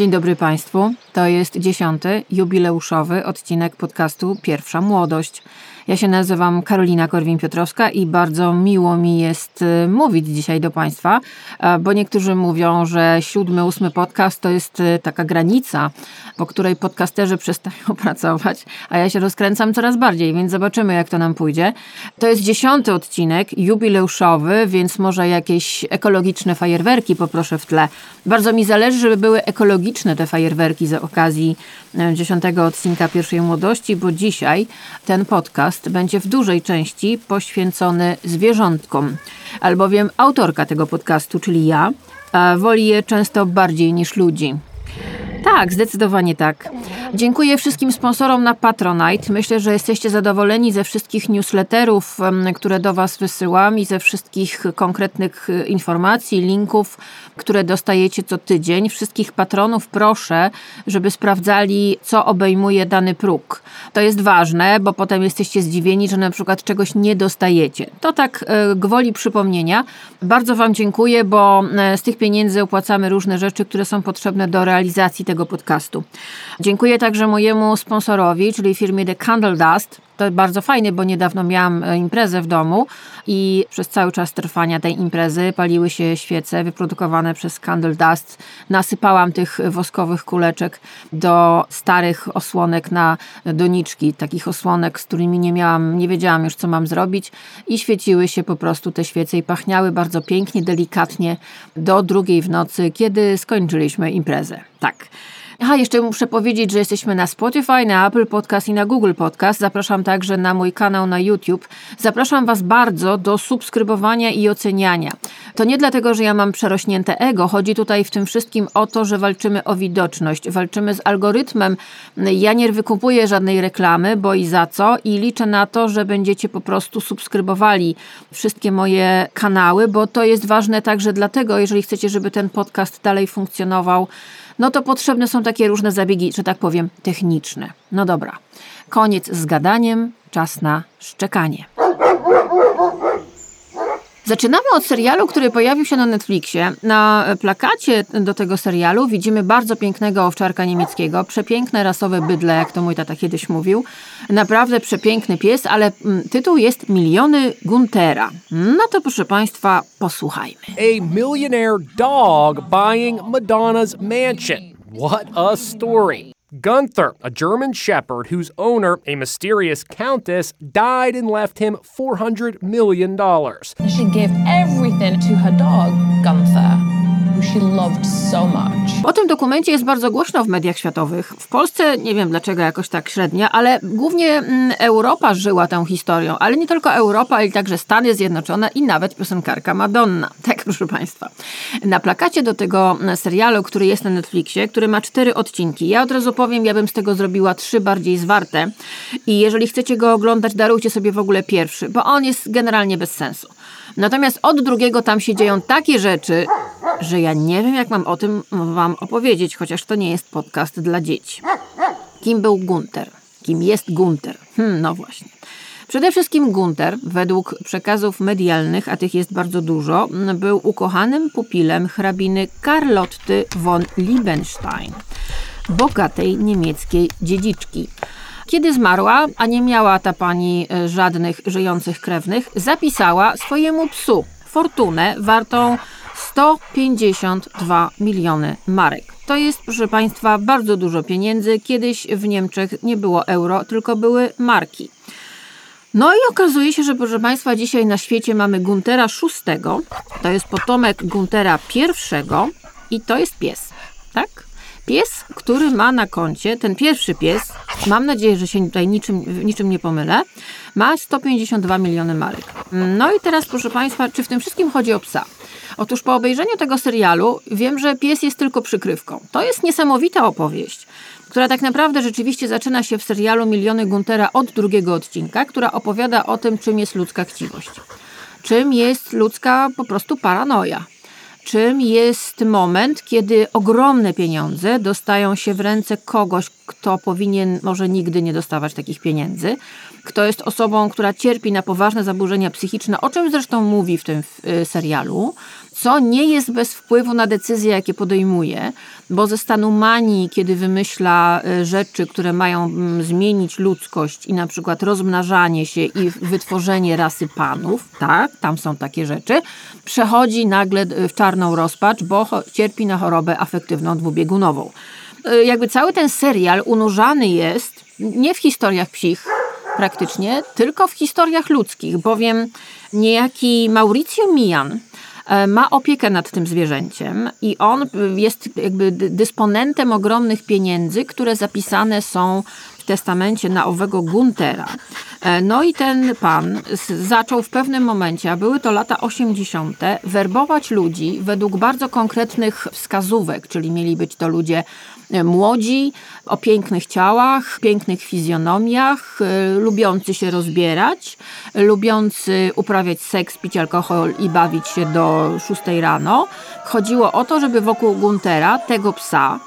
Dzień dobry Państwu. To jest dziesiąty, jubileuszowy odcinek podcastu Pierwsza Młodość. Ja się nazywam Karolina Korwin-Piotrowska i bardzo miło mi jest y, mówić dzisiaj do Państwa, bo niektórzy mówią, że siódmy, ósmy podcast to jest y, taka granica, po której podcasterzy przestają pracować, a ja się rozkręcam coraz bardziej, więc zobaczymy, jak to nam pójdzie. To jest dziesiąty odcinek, jubileuszowy, więc może jakieś ekologiczne fajerwerki poproszę w tle. Bardzo mi zależy, żeby były ekologiczne te fajerwerki z okazji y, dziesiątego odcinka Pierwszej Młodości, bo dzisiaj ten podcast podcast będzie w dużej części poświęcony zwierzątkom, albowiem autorka tego podcastu, czyli ja, woli je często bardziej niż ludzi. Tak, zdecydowanie tak. Dziękuję wszystkim sponsorom na Patronite. Myślę, że jesteście zadowoleni ze wszystkich newsletterów, które do Was wysyłam i ze wszystkich konkretnych e, informacji, linków, które dostajecie co tydzień. Wszystkich patronów proszę, żeby sprawdzali, co obejmuje dany próg. To jest ważne, bo potem jesteście zdziwieni, że na przykład czegoś nie dostajecie. To tak e, gwoli przypomnienia. Bardzo Wam dziękuję, bo e, z tych pieniędzy opłacamy różne rzeczy, które są potrzebne do realizacji tego podcastu. Dziękuję także mojemu sponsorowi, czyli firmie The Candle Dust. To bardzo fajne, bo niedawno miałam e, imprezę w domu i przez cały czas trwania tej imprezy paliły się świece wyprodukowane przez Candle Dust. Nasypałam tych woskowych kuleczek do starych osłonek na doniczki, takich osłonek, z którymi nie miałam, nie wiedziałam już co mam zrobić i świeciły się po prostu te świece i pachniały bardzo pięknie, delikatnie do drugiej w nocy, kiedy skończyliśmy imprezę. Tak. Aha, jeszcze muszę powiedzieć, że jesteśmy na Spotify, na Apple Podcast i na Google Podcast. Zapraszam także na mój kanał na YouTube. Zapraszam Was bardzo do subskrybowania i oceniania. To nie dlatego, że ja mam przerośnięte ego. Chodzi tutaj w tym wszystkim o to, że walczymy o widoczność, walczymy z algorytmem. Ja nie wykupuję żadnej reklamy, bo i za co, i liczę na to, że będziecie po prostu subskrybowali wszystkie moje kanały, bo to jest ważne także dlatego, jeżeli chcecie, żeby ten podcast dalej funkcjonował no to potrzebne są takie różne zabiegi, że tak powiem, techniczne. No dobra, koniec z gadaniem, czas na szczekanie. Zaczynamy od serialu, który pojawił się na Netflixie. Na plakacie do tego serialu widzimy bardzo pięknego owczarka niemieckiego, przepiękne rasowe bydle, jak to mój tata kiedyś mówił. Naprawdę przepiękny pies, ale mm, tytuł jest Miliony Guntera. No to proszę Państwa, posłuchajmy. A millionaire dog buying Madonna's mansion. What a story. Gunther, a German shepherd whose owner, a mysterious countess, died and left him $400 million. She gave everything to her dog, Gunther. O tym dokumencie jest bardzo głośno w mediach światowych. W Polsce nie wiem dlaczego jakoś tak średnio, ale głównie mm, Europa żyła tą historią, ale nie tylko Europa, ale także Stany Zjednoczone i nawet piosenkarka Madonna. Tak, proszę Państwa. Na plakacie do tego mm, serialu, który jest na Netflixie, który ma cztery odcinki. Ja od razu powiem, ja bym z tego zrobiła trzy bardziej zwarte. I jeżeli chcecie go oglądać, darujcie sobie w ogóle pierwszy, bo on jest generalnie bez sensu. Natomiast od drugiego tam się dzieją takie rzeczy, że ja nie wiem, jak mam o tym wam opowiedzieć, chociaż to nie jest podcast dla dzieci. Kim był Gunter? Kim jest Gunter? Hmm, no właśnie. Przede wszystkim Gunter, według przekazów medialnych, a tych jest bardzo dużo, był ukochanym pupilem hrabiny Karlotty von Liebenstein, bogatej niemieckiej dziedziczki. Kiedy zmarła, a nie miała ta pani e, żadnych żyjących krewnych, zapisała swojemu psu fortunę wartą 152 miliony marek. To jest, proszę Państwa, bardzo dużo pieniędzy. Kiedyś w Niemczech nie było euro, tylko były marki. No i okazuje się, że proszę Państwa, dzisiaj na świecie mamy Guntera VI, to jest potomek Guntera I i to jest pies, tak? Pies, który ma na koncie, ten pierwszy pies, mam nadzieję, że się tutaj niczym, niczym nie pomylę, ma 152 miliony marek. No i teraz, proszę Państwa, czy w tym wszystkim chodzi o psa? Otóż po obejrzeniu tego serialu wiem, że pies jest tylko przykrywką. To jest niesamowita opowieść, która tak naprawdę rzeczywiście zaczyna się w serialu Miliony Guntera od drugiego odcinka, która opowiada o tym, czym jest ludzka chciwość. Czym jest ludzka po prostu paranoja czym jest moment, kiedy ogromne pieniądze dostają się w ręce kogoś, kto powinien może nigdy nie dostawać takich pieniędzy, kto jest osobą, która cierpi na poważne zaburzenia psychiczne, o czym zresztą mówi w tym serialu, co nie jest bez wpływu na decyzje, jakie podejmuje, bo ze stanu manii, kiedy wymyśla e, rzeczy, które mają mm, zmienić ludzkość i na przykład rozmnażanie się i wytworzenie rasy panów, tak, tam są takie rzeczy, przechodzi nagle e, w czarną rozpacz, bo cierpi na chorobę afektywną dwubiegunową. E, jakby cały ten serial unurzany jest nie w historiach psich, praktycznie, tylko w historiach ludzkich, bowiem niejaki Mauricio Mian ma opiekę nad tym zwierzęciem i on jest jakby dysponentem ogromnych pieniędzy, które zapisane są w testamencie na owego Guntera. E, no i ten pan zaczął w pewnym momencie, a były to lata 80., werbować ludzi według bardzo konkretnych wskazówek, czyli mieli być to ludzie młodzi, o pięknych ciałach, pięknych fizjonomiach, y, lubiący się rozbierać, lubiący uprawiać seks, pić alkohol i bawić się do 6 rano. Chodziło o to, żeby wokół Guntera, tego psa,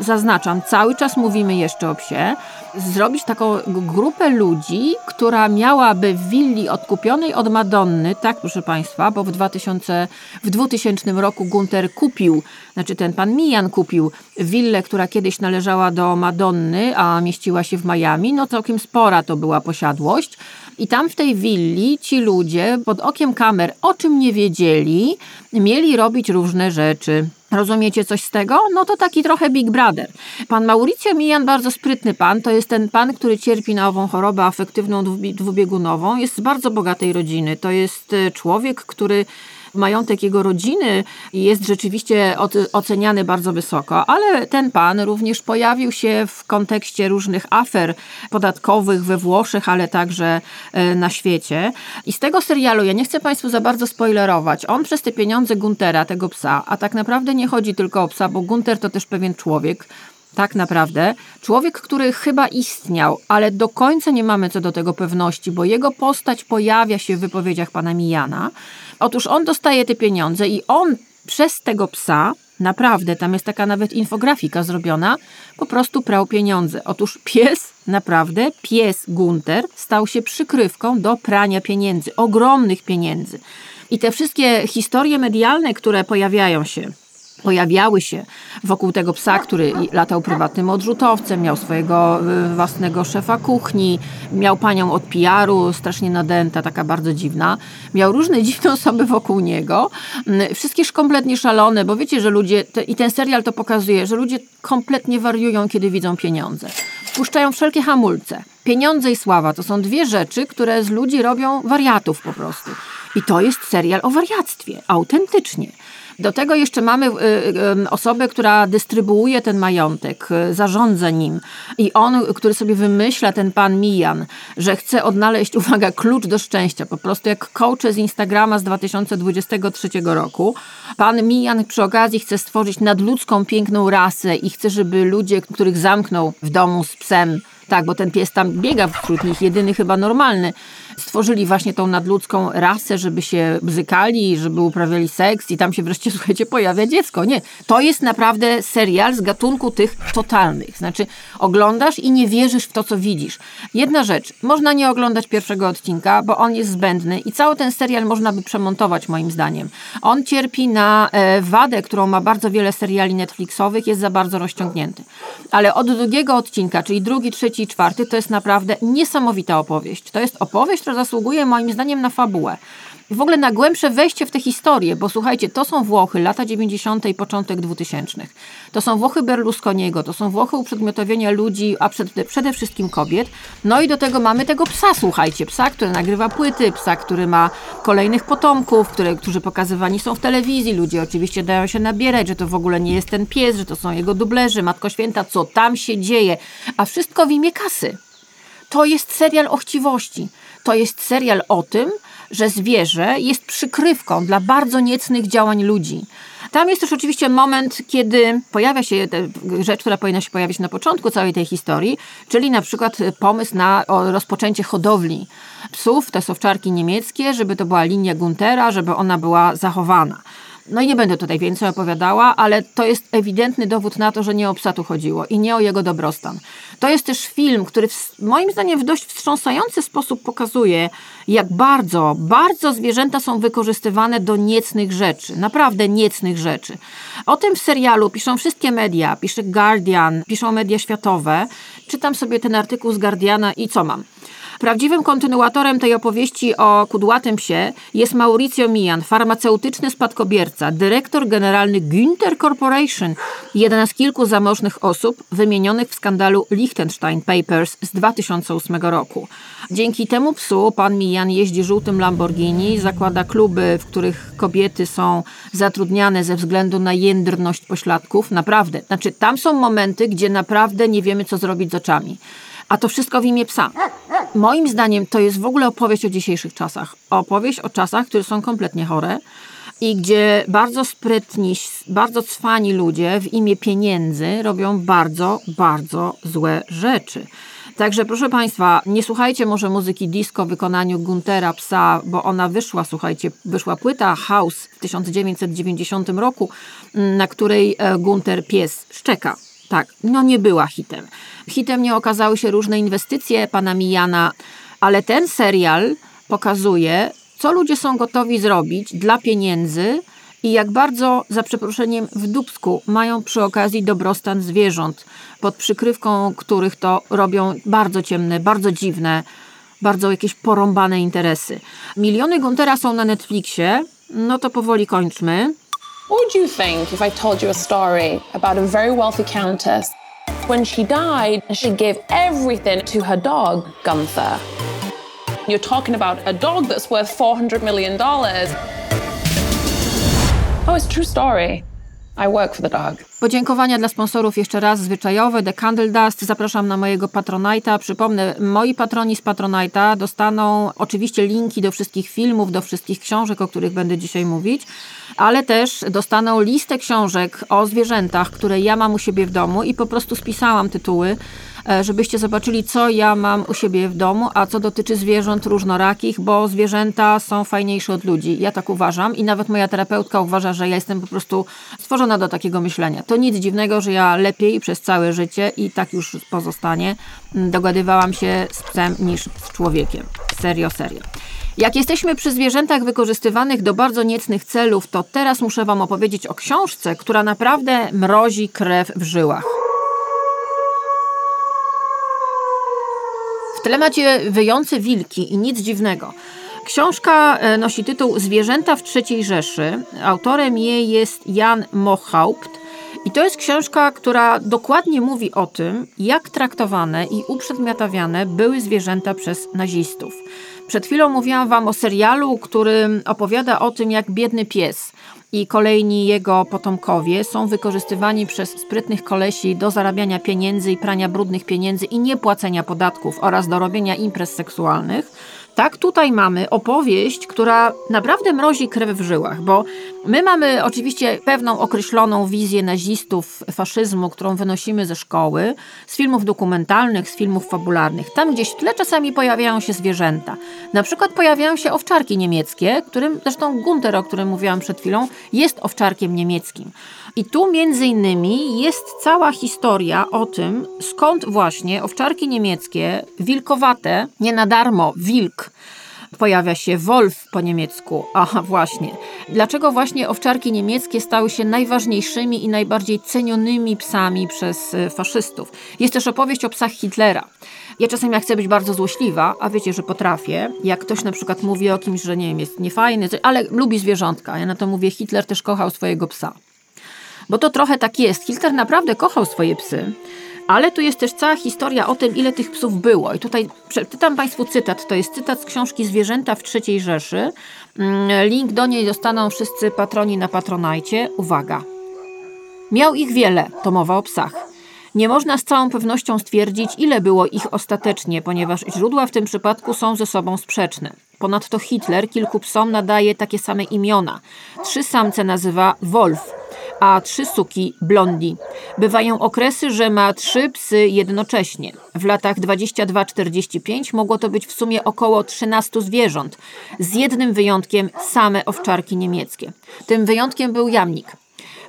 zaznaczam, cały czas mówimy jeszcze o psie, zrobić taką grupę ludzi, która miałaby w willi odkupionej od Madonny, tak proszę Państwa, bo w, 2000, w 2000 roku Gunter kupił, znaczy ten pan Mijan kupił willę, która kiedyś należała do Madonny, a mieściła się w Miami, no całkiem spora to była posiadłość. I tam w tej willi ci ludzie pod okiem kamer, o czym nie wiedzieli, mieli robić różne rzeczy. Rozumiecie coś z tego? No to taki trochę Big Brother. Pan Mauricio Mijan, bardzo sprytny pan, to jest ten pan, który cierpi na ową chorobę afektywną dwubiegunową, jest z bardzo bogatej rodziny. To jest e, człowiek, który majątek jego rodziny jest rzeczywiście oceniany bardzo wysoko, ale ten pan również pojawił się w kontekście różnych afer podatkowych we Włoszech, ale także e, na świecie. I z tego serialu, ja nie chcę Państwu za bardzo spoilerować, on przez te pieniądze Guntera, tego psa, a tak naprawdę nie chodzi tylko o psa, bo Gunter to też pewien człowiek, tak naprawdę. Człowiek, który chyba istniał, ale do końca nie mamy co do tego pewności, bo jego postać pojawia się w wypowiedziach pana Mijana. Otóż on dostaje te pieniądze i on przez tego psa, naprawdę, tam jest taka nawet infografika zrobiona, po prostu prał pieniądze. Otóż pies, naprawdę, pies Gunter stał się przykrywką do prania pieniędzy, ogromnych pieniędzy. I te wszystkie historie medialne, które pojawiają się, pojawiały się wokół tego psa, który latał prywatnym odrzutowcem, miał swojego y, własnego szefa kuchni, miał panią od PR-u, strasznie nadęta, taka bardzo dziwna. Miał różne dziwne osoby wokół niego. Mm, wszystkie kompletnie szalone, bo wiecie, że ludzie, te, i ten serial to pokazuje, że ludzie kompletnie wariują, kiedy widzą pieniądze. Puszczają wszelkie hamulce. Pieniądze i sława to są dwie rzeczy, które z ludzi robią wariatów po prostu. I to jest serial o wariactwie, autentycznie. Do tego jeszcze mamy y, y, osobę, która dystrybuuje ten majątek, y, zarządza nim i on, który sobie wymyśla, ten pan Mijan, że chce odnaleźć, uwaga, klucz do szczęścia, po prostu jak coache z Instagrama z 2023 roku. Pan Mijan przy okazji chce stworzyć nadludzką piękną rasę i chce, żeby ludzie, których zamknął w domu z psem, tak, bo ten pies tam biega wśród nich, jedyny chyba normalny. Stworzyli właśnie tą nadludzką rasę, żeby się bzykali, żeby uprawiali seks i tam się wreszcie, słuchajcie, pojawia dziecko. Nie, to jest naprawdę serial z gatunku tych totalnych. Znaczy, oglądasz i nie wierzysz w to, co widzisz. Jedna rzecz, można nie oglądać pierwszego odcinka, bo on jest zbędny i cały ten serial można by przemontować, moim zdaniem. On cierpi na e, wadę, którą ma bardzo wiele seriali Netflixowych, jest za bardzo rozciągnięty. Ale od drugiego odcinka, czyli drugi, trzeci, i czwarty to jest naprawdę niesamowita opowieść. To jest opowieść, która zasługuje moim zdaniem na fabułę. W ogóle na głębsze wejście w tę historię, bo słuchajcie, to są Włochy, lata 90. i początek 2000. To są Włochy Berlusconiego, to są Włochy uprzedmiotowienia ludzi, a przede, przede wszystkim kobiet. No i do tego mamy tego psa, słuchajcie, psa, który nagrywa płyty, psa, który ma kolejnych potomków, które, którzy pokazywani są w telewizji. Ludzie oczywiście dają się nabierać, że to w ogóle nie jest ten pies, że to są jego dublerzy, Matko Święta, co tam się dzieje, a wszystko w imię kasy. To jest serial o chciwości. To jest serial o tym, że zwierzę jest przykrywką dla bardzo niecnych działań ludzi. Tam jest też oczywiście moment, kiedy pojawia się rzecz, która powinna się pojawić na początku całej tej historii, czyli na przykład pomysł na rozpoczęcie hodowli psów, te sowczarki niemieckie, żeby to była linia Guntera, żeby ona była zachowana. No i nie będę tutaj więcej opowiadała, ale to jest ewidentny dowód na to, że nie o psa tu chodziło i nie o jego dobrostan. To jest też film, który w, moim zdaniem w dość wstrząsający sposób pokazuje, jak bardzo, bardzo zwierzęta są wykorzystywane do niecnych rzeczy. Naprawdę niecnych rzeczy. O tym w serialu piszą wszystkie media. Pisze Guardian, piszą media światowe. Czytam sobie ten artykuł z Guardiana i co mam? Prawdziwym kontynuatorem tej opowieści o kudłatym psie jest Mauricio Mian, farmaceutyczny spadkobierca, dyrektor generalny Günther Corporation, jedna z kilku zamożnych osób wymienionych w skandalu Liechtenstein Papers z 2008 roku. Dzięki temu psu pan Mian jeździ żółtym Lamborghini, zakłada kluby, w których kobiety są zatrudniane ze względu na jędrność pośladków. Naprawdę. Znaczy, tam są momenty, gdzie naprawdę nie wiemy, co zrobić z oczami. A to wszystko w imię psa. Moim zdaniem to jest w ogóle opowieść o dzisiejszych czasach. Opowieść o czasach, które są kompletnie chore i gdzie bardzo sprytni, bardzo cwani ludzie w imię pieniędzy robią bardzo, bardzo złe rzeczy. Także proszę Państwa, nie słuchajcie może muzyki disco w wykonaniu Guntera Psa, bo ona wyszła, słuchajcie, wyszła płyta House w 1990 roku, na której e, Gunter Pies szczeka. Tak, no nie była hitem. Hitem nie okazały się różne inwestycje pana Mijana, ale ten serial pokazuje, co ludzie są gotowi zrobić dla pieniędzy i jak bardzo, za przeproszeniem, w dubsku mają przy okazji dobrostan zwierząt, pod przykrywką których to robią bardzo ciemne, bardzo dziwne, bardzo jakieś porąbane interesy. Miliony Guntera są na Netflixie, no to powoli kończmy. What would you think if I told you a story about a very wealthy countess? When she died, she gave everything to her dog, Gunther. You're talking about a dog that's worth $400 million. Oh, it's a true story. Podziękowania dla sponsorów jeszcze raz zwyczajowe. The Candle Dust. Zapraszam na mojego Patronite'a. Przypomnę, moi patroni z Patronite'a dostaną oczywiście linki do wszystkich filmów, do wszystkich książek, o których będę dzisiaj mówić, ale też dostaną listę książek o zwierzętach, które ja mam u siebie w domu i po prostu spisałam tytuły żebyście zobaczyli, co ja mam u siebie w domu, a co dotyczy zwierząt różnorakich, bo zwierzęta są fajniejsze od ludzi. Ja tak uważam i nawet moja terapeutka uważa, że ja jestem po prostu stworzona do takiego myślenia. To nic dziwnego, że ja lepiej przez całe życie i tak już pozostanie dogadywałam się z psem niż z człowiekiem. Serio, serio. Jak jesteśmy przy zwierzętach wykorzystywanych do bardzo niecnych celów, to teraz muszę Wam opowiedzieć o książce, która naprawdę mrozi krew w żyłach. W tle macie wyjące wilki i nic dziwnego. Książka e, nosi tytuł Zwierzęta w III Rzeszy. Autorem jej jest Jan Mohaupt. I to jest książka, która dokładnie mówi o tym, jak traktowane i uprzedmiotawiane były zwierzęta przez nazistów. Przed chwilą mówiłam Wam o serialu, który opowiada o tym, jak biedny pies i kolejni jego potomkowie są wykorzystywani przez sprytnych kolesi do zarabiania pieniędzy i prania brudnych pieniędzy i niepłacenia podatków oraz do robienia imprez seksualnych tak, tutaj mamy opowieść, która naprawdę mrozi krew w żyłach, bo my mamy oczywiście pewną określoną wizję nazistów, faszyzmu, którą wynosimy ze szkoły, z filmów dokumentalnych, z filmów fabularnych. Tam gdzieś w tle czasami pojawiają się zwierzęta. Na przykład pojawiają się owczarki niemieckie, którym zresztą Gunter, o którym mówiłam przed chwilą, jest owczarkiem niemieckim. I tu między innymi jest cała historia o tym, skąd właśnie owczarki niemieckie, wilkowate, nie na darmo, wilk, pojawia się Wolf po niemiecku. Aha, właśnie. Dlaczego właśnie owczarki niemieckie stały się najważniejszymi i najbardziej cenionymi psami przez e, faszystów? Jest też opowieść o psach Hitlera. Ja czasem jak chcę być bardzo złośliwa, a wiecie, że potrafię, jak ktoś na przykład mówi o kimś, że nie wiem, jest niefajny, ale lubi zwierzątka, ja na to mówię, Hitler też kochał swojego psa. Bo to trochę tak jest. Hitler naprawdę kochał swoje psy, ale tu jest też cała historia o tym, ile tych psów było. I tutaj przeczytam Państwu cytat. To jest cytat z książki Zwierzęta w III Rzeszy. Mm, link do niej dostaną wszyscy patroni na Patronajcie. Uwaga. Miał ich wiele, to mowa o psach. Nie można z całą pewnością stwierdzić, ile było ich ostatecznie, ponieważ źródła w tym przypadku są ze sobą sprzeczne. Ponadto Hitler kilku psom nadaje takie same imiona. Trzy samce nazywa Wolf, a trzy suki Blondi. Bywają okresy, że ma trzy psy jednocześnie. W latach 22-45 mogło to być w sumie około 13 zwierząt, z jednym wyjątkiem same owczarki niemieckie. Tym wyjątkiem był jamnik.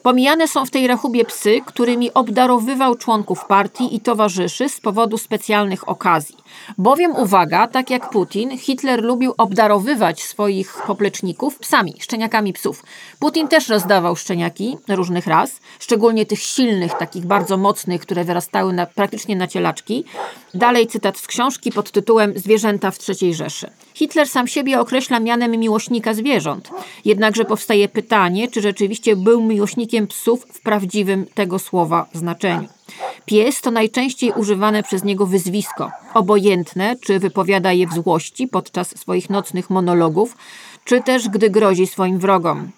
Pomijane są w tej rachubie psy, którymi obdarowywał członków partii i towarzyszy z powodu specjalnych okazji. Bowiem uwaga, tak jak Putin, Hitler lubił obdarowywać swoich popleczników psami, szczeniakami psów. Putin też rozdawał szczeniaki różnych ras, szczególnie tych silnych, takich bardzo mocnych, które wyrastały na, praktycznie na cielaczki. Dalej cytat z książki pod tytułem Zwierzęta w III Rzeszy. Hitler sam siebie określa mianem miłośnika zwierząt. Jednakże powstaje pytanie, czy rzeczywiście był miłośnikiem psów w prawdziwym tego słowa znaczeniu. Pies to najczęściej używane przez niego wyzwisko, obojętne, czy wypowiada je w złości podczas swoich nocnych monologów, czy też gdy grozi swoim wrogom.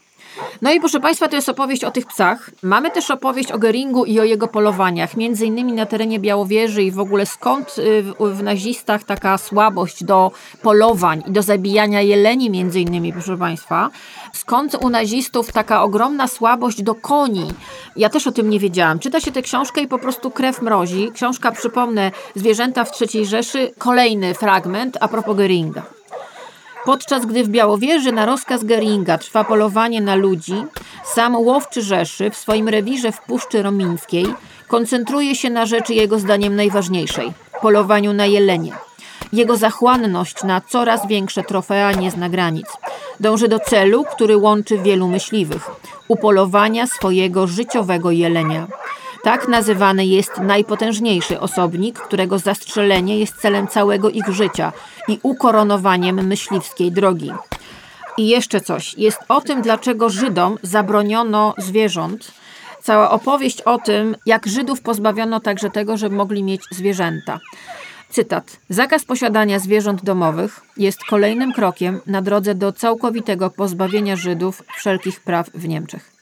No i proszę Państwa, to jest opowieść o tych psach. Mamy też opowieść o Geringu i o jego polowaniach, między innymi na terenie Białowieży i w ogóle skąd y, w, w nazistach taka słabość do polowań i do zabijania jeleni między innymi, proszę Państwa. Skąd u nazistów taka ogromna słabość do koni? Ja też o tym nie wiedziałam. Czyta się tę książkę i po prostu krew mrozi. Książka, przypomnę, Zwierzęta w III Rzeszy, kolejny fragment a propos Geringa. Podczas gdy w Białowieży na rozkaz Geringa trwa polowanie na ludzi, sam łowczy Rzeszy w swoim rewirze w Puszczy Romińskiej koncentruje się na rzeczy jego zdaniem najważniejszej polowaniu na jelenie. Jego zachłanność na coraz większe trofea nie zna granic. Dąży do celu, który łączy wielu myśliwych upolowania swojego życiowego jelenia. Tak nazywany jest najpotężniejszy osobnik, którego zastrzelenie jest celem całego ich życia i ukoronowaniem myśliwskiej drogi. I jeszcze coś. Jest o tym, dlaczego Żydom zabroniono zwierząt. Cała opowieść o tym, jak Żydów pozbawiono także tego, żeby mogli mieć zwierzęta. Cytat. Zakaz posiadania zwierząt domowych jest kolejnym krokiem na drodze do całkowitego pozbawienia Żydów wszelkich praw w Niemczech.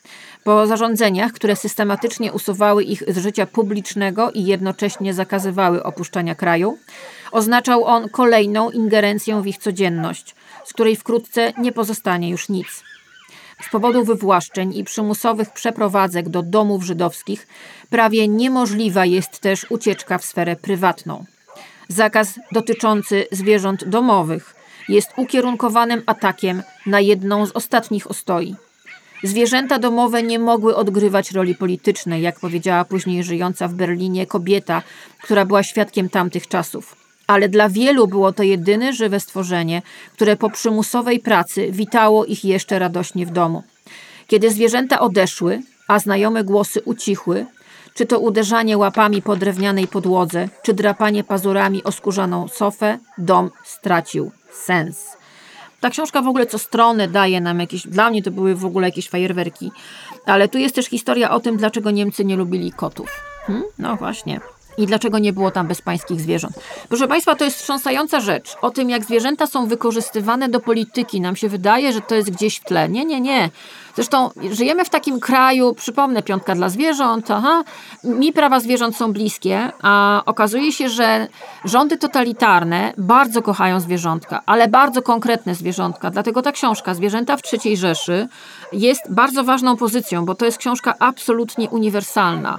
Po zarządzeniach, które systematycznie usuwały ich z życia publicznego i jednocześnie zakazywały opuszczania kraju, oznaczał on kolejną ingerencję w ich codzienność, z której wkrótce nie pozostanie już nic. Z powodu wywłaszczeń i przymusowych przeprowadzek do domów żydowskich prawie niemożliwa jest też ucieczka w sferę prywatną. Zakaz dotyczący zwierząt domowych jest ukierunkowanym atakiem na jedną z ostatnich ostoi. Zwierzęta domowe nie mogły odgrywać roli politycznej, jak powiedziała później żyjąca w Berlinie kobieta, która była świadkiem tamtych czasów. Ale dla wielu było to jedyne żywe stworzenie, które po przymusowej pracy witało ich jeszcze radośnie w domu. Kiedy zwierzęta odeszły, a znajome głosy ucichły, czy to uderzanie łapami po drewnianej podłodze, czy drapanie pazurami o skórzaną sofę, dom stracił sens. Ta książka w ogóle co stronę daje nam jakieś, dla mnie to były w ogóle jakieś fajerwerki, ale tu jest też historia o tym, dlaczego Niemcy nie lubili kotów. Hmm? No właśnie. I dlaczego nie było tam bezpańskich zwierząt? Proszę Państwa, to jest wstrząsająca rzecz. O tym, jak zwierzęta są wykorzystywane do polityki. Nam się wydaje, że to jest gdzieś w tle. Nie, nie, nie. Zresztą żyjemy w takim kraju, przypomnę, piątka dla zwierząt, aha, mi prawa zwierząt są bliskie, a okazuje się, że rządy totalitarne bardzo kochają zwierzątka, ale bardzo konkretne zwierzątka. Dlatego ta książka Zwierzęta w III Rzeszy jest bardzo ważną pozycją, bo to jest książka absolutnie uniwersalna.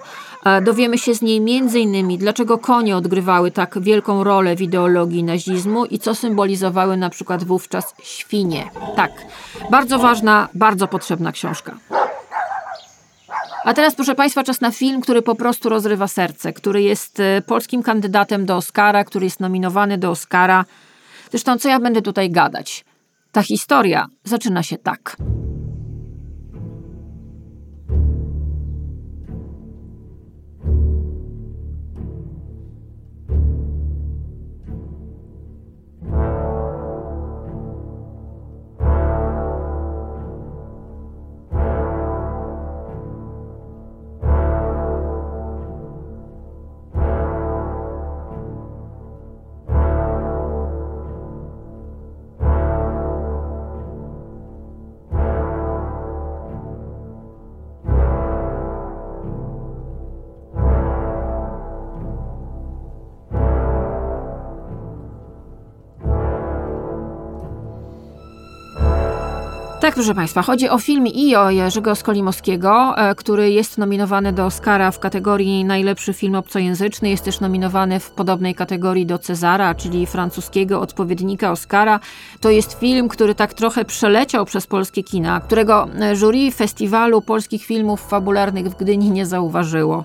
Dowiemy się z niej innymi, dlaczego konie odgrywały tak wielką rolę w ideologii nazizmu i co symbolizowały na przykład wówczas świnie. Tak, bardzo ważna, bardzo potrzebna książka. A teraz, proszę Państwa, czas na film, który po prostu rozrywa serce, który jest e, polskim kandydatem do Oscara, który jest nominowany do Oscara. Zresztą, co ja będę tutaj gadać? Ta historia zaczyna się tak. Tak, proszę Państwa, chodzi o film IO Jerzego Skolimowskiego, e, który jest nominowany do Oscara w kategorii najlepszy film obcojęzyczny. Jest też nominowany w podobnej kategorii do Cezara, czyli francuskiego odpowiednika Oscara. To jest film, który tak trochę przeleciał przez polskie kina, którego e, jury Festiwalu Polskich Filmów Fabularnych w Gdyni nie zauważyło.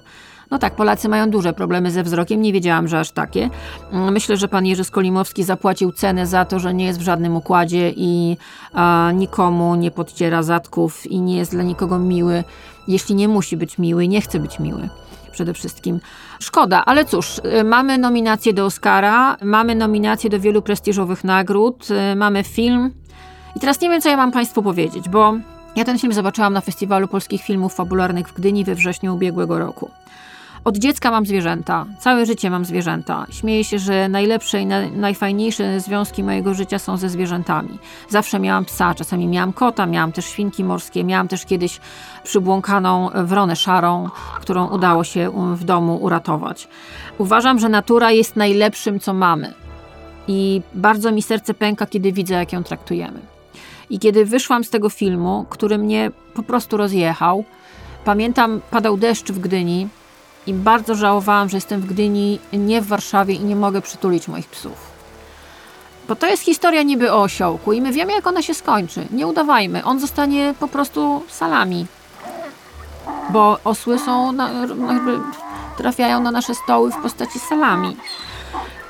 No tak, Polacy mają duże problemy ze wzrokiem, nie wiedziałam, że aż takie. Mm, Myślę, że pan Jerzy Skolimowski zapłacił cenę za to, że nie jest w żadnym układzie i a, nikomu nie podciera zadków i nie jest dla nikogo miły, jeśli nie musi być miły nie chce być miły. Przede wszystkim. Szkoda, ale cóż, y, mamy nominację do Oscara, mamy nominację do wielu prestiżowych nagród, y, mamy film. I teraz nie wiem, co ja mam Państwu powiedzieć, bo ja ten film zobaczyłam na Festiwalu Polskich Filmów Fabularnych w Gdyni we wrześniu ubiegłego roku. Od dziecka mam zwierzęta, całe życie mam zwierzęta. Śmieję się, że najlepsze i na, najfajniejsze związki mojego życia są ze zwierzętami. Zawsze miałam psa, czasami miałam kota, miałam też świnki morskie, miałam też kiedyś przybłąkaną wronę szarą, którą udało się w domu uratować. Uważam, że natura jest najlepszym, co mamy. I bardzo mi serce pęka, kiedy widzę, jak ją traktujemy. I kiedy wyszłam z tego filmu, który mnie po prostu rozjechał, pamiętam, padał deszcz w Gdyni i bardzo żałowałam, że jestem w Gdyni, nie w Warszawie i nie mogę przytulić moich psów. Bo to jest historia niby o osiołku i my wiemy, jak ona się skończy. Nie udawajmy, on zostanie po prostu salami. Bo osły są, na, trafiają na nasze stoły w postaci salami.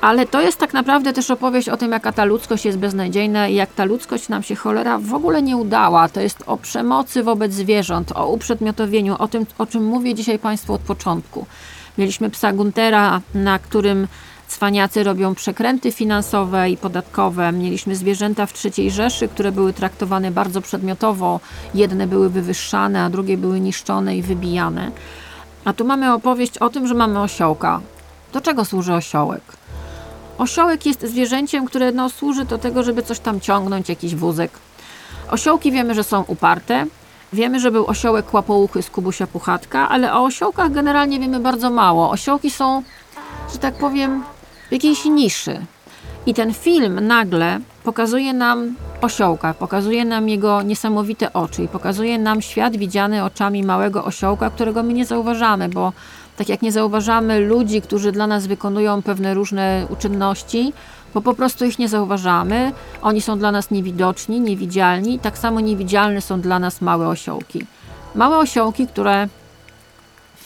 Ale to jest tak naprawdę też opowieść o tym, jaka ta ludzkość jest beznadziejna i jak ta ludzkość nam się cholera w ogóle nie udała. To jest o przemocy wobec zwierząt, o uprzedmiotowieniu, o tym, o czym mówię dzisiaj Państwu od początku. Mieliśmy psa Guntera, na którym cwaniacy robią przekręty finansowe i podatkowe. Mieliśmy zwierzęta w III Rzeszy, które były traktowane bardzo przedmiotowo. Jedne były wywyższane, a drugie były niszczone i wybijane. A tu mamy opowieść o tym, że mamy osiołka. Do czego służy osiołek? Osiołek jest zwierzęciem, które no, służy do tego, żeby coś tam ciągnąć, jakiś wózek. Osiołki wiemy, że są uparte. Wiemy, że był osiołek łapouchy z Kubusia Puchatka, ale o osiołkach generalnie wiemy bardzo mało. Osiołki są, że tak powiem, w jakiejś niszy. I ten film nagle pokazuje nam osiołka, pokazuje nam jego niesamowite oczy i pokazuje nam świat widziany oczami małego osiołka, którego my nie zauważamy, bo tak jak nie zauważamy ludzi, którzy dla nas wykonują pewne różne uczynności, bo po prostu ich nie zauważamy, oni są dla nas niewidoczni, niewidzialni, tak samo niewidzialne są dla nas małe osiołki. Małe osiołki, które